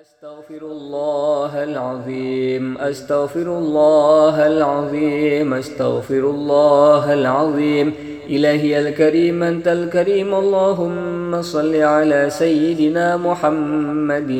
أستغفر الله العظيم أستغفر الله العظيم أستغفر الله العظيم. إلهي الكريم أنت الكريم اللهم صل على سيدنا محمد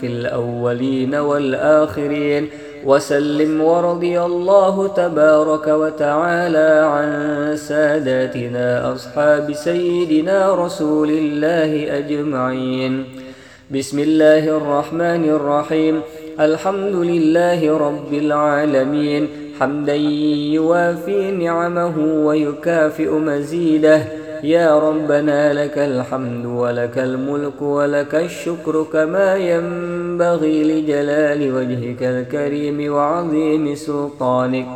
في الأولين والآخرين. وسلم ورضي الله تبارك وتعالى عن ساداتنا أصحاب سيدنا رسول الله أجمعين. بسم الله الرحمن الرحيم الحمد لله رب العالمين حمدا يوافي نعمه ويكافئ مزيده يا ربنا لك الحمد ولك الملك ولك الشكر كما ينبغي لجلال وجهك الكريم وعظيم سلطانك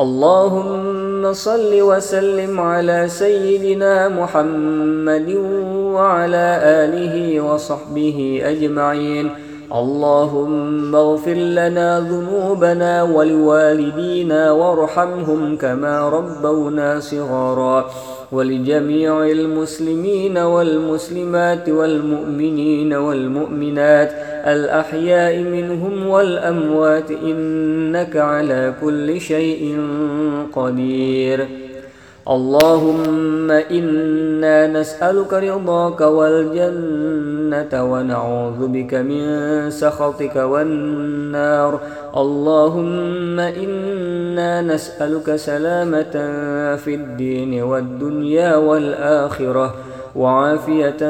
اللهم صل وسلم على سيدنا محمد وعلى آله وصحبه أجمعين. اللهم اغفر لنا ذنوبنا ولوالدينا وارحمهم كما ربونا صغارا. ولجميع المسلمين والمسلمات والمؤمنين والمؤمنات. الأحياء منهم والأموات إنك على كل شيء قدير. اللهم إنا نسألك رضاك والجنة ونعوذ بك من سخطك والنار. اللهم إنا نسألك سلامة في الدين والدنيا والآخرة. وعافية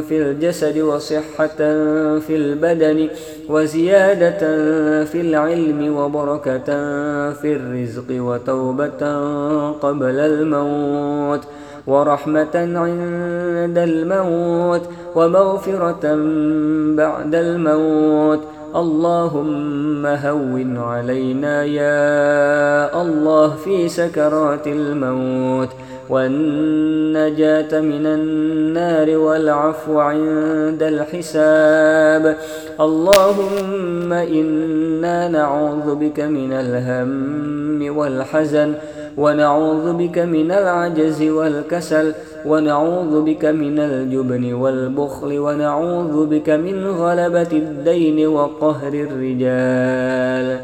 في الجسد وصحة في البدن وزيادة في العلم وبركة في الرزق وتوبة قبل الموت ورحمة عند الموت ومغفرة بعد الموت. اللهم هون علينا يا الله في سكرات الموت. والنجاة من النار والعفو عند الحساب. اللهم إنا نعوذ بك من الهم والحزن ونعوذ بك من العجز والكسل ونعوذ بك من الجبن والبخل ونعوذ بك من غلبة الدين وقهر الرجال.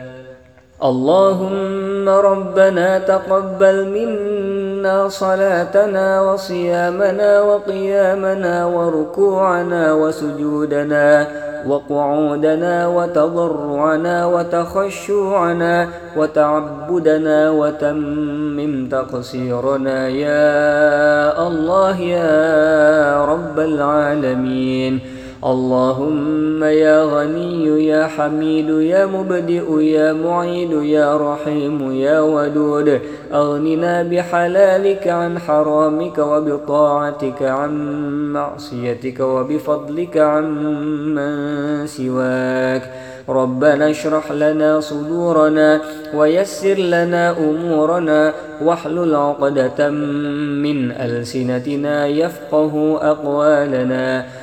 اللهم ربنا تقبل منا صلاتنا وصيامنا وقيامنا وركوعنا وسجودنا وقعودنا وتضرعنا وتخشوعنا وتعبدنا وتمم تقصيرنا يا الله يا رب العالمين اللهم يا غني يا حميد يا مبدئ يا معيد يا رحيم يا ودود أغننا بحلالك عن حرامك وبطاعتك عن معصيتك وبفضلك عن من سواك ربنا اشرح لنا صدورنا ويسر لنا أمورنا واحلل عقدة من ألسنتنا يفقه أقوالنا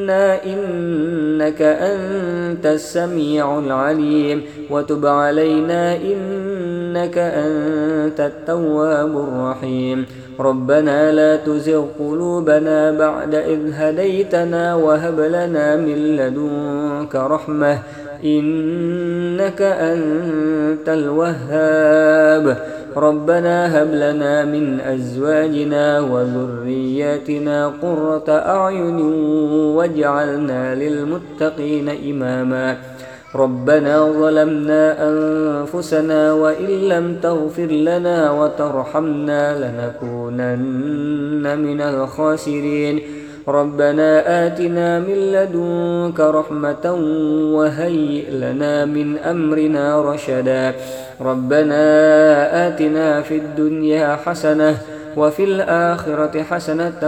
منا إنك أنت السميع العليم وتب علينا إنك أنت التواب الرحيم. ربنا لا تزغ قلوبنا بعد إذ هديتنا وهب لنا من لدنك رحمة. إنك أنت الوهاب. ربنا هب لنا من أزواجنا وذرياتنا قرة أعين واجعلنا للمتقين إماما. ربنا ظلمنا أنفسنا وإن لم تغفر لنا وترحمنا لنكونن من الخاسرين. ربنا آتنا من لدنك رحمة وهيئ لنا من أمرنا رشدا. ربنا آتنا في الدنيا حسنة وفي الآخرة حسنة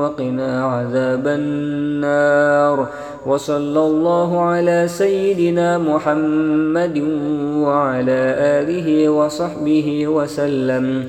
وقنا عذاب النار. وصلى الله على سيدنا محمد وعلى آله وصحبه وسلم.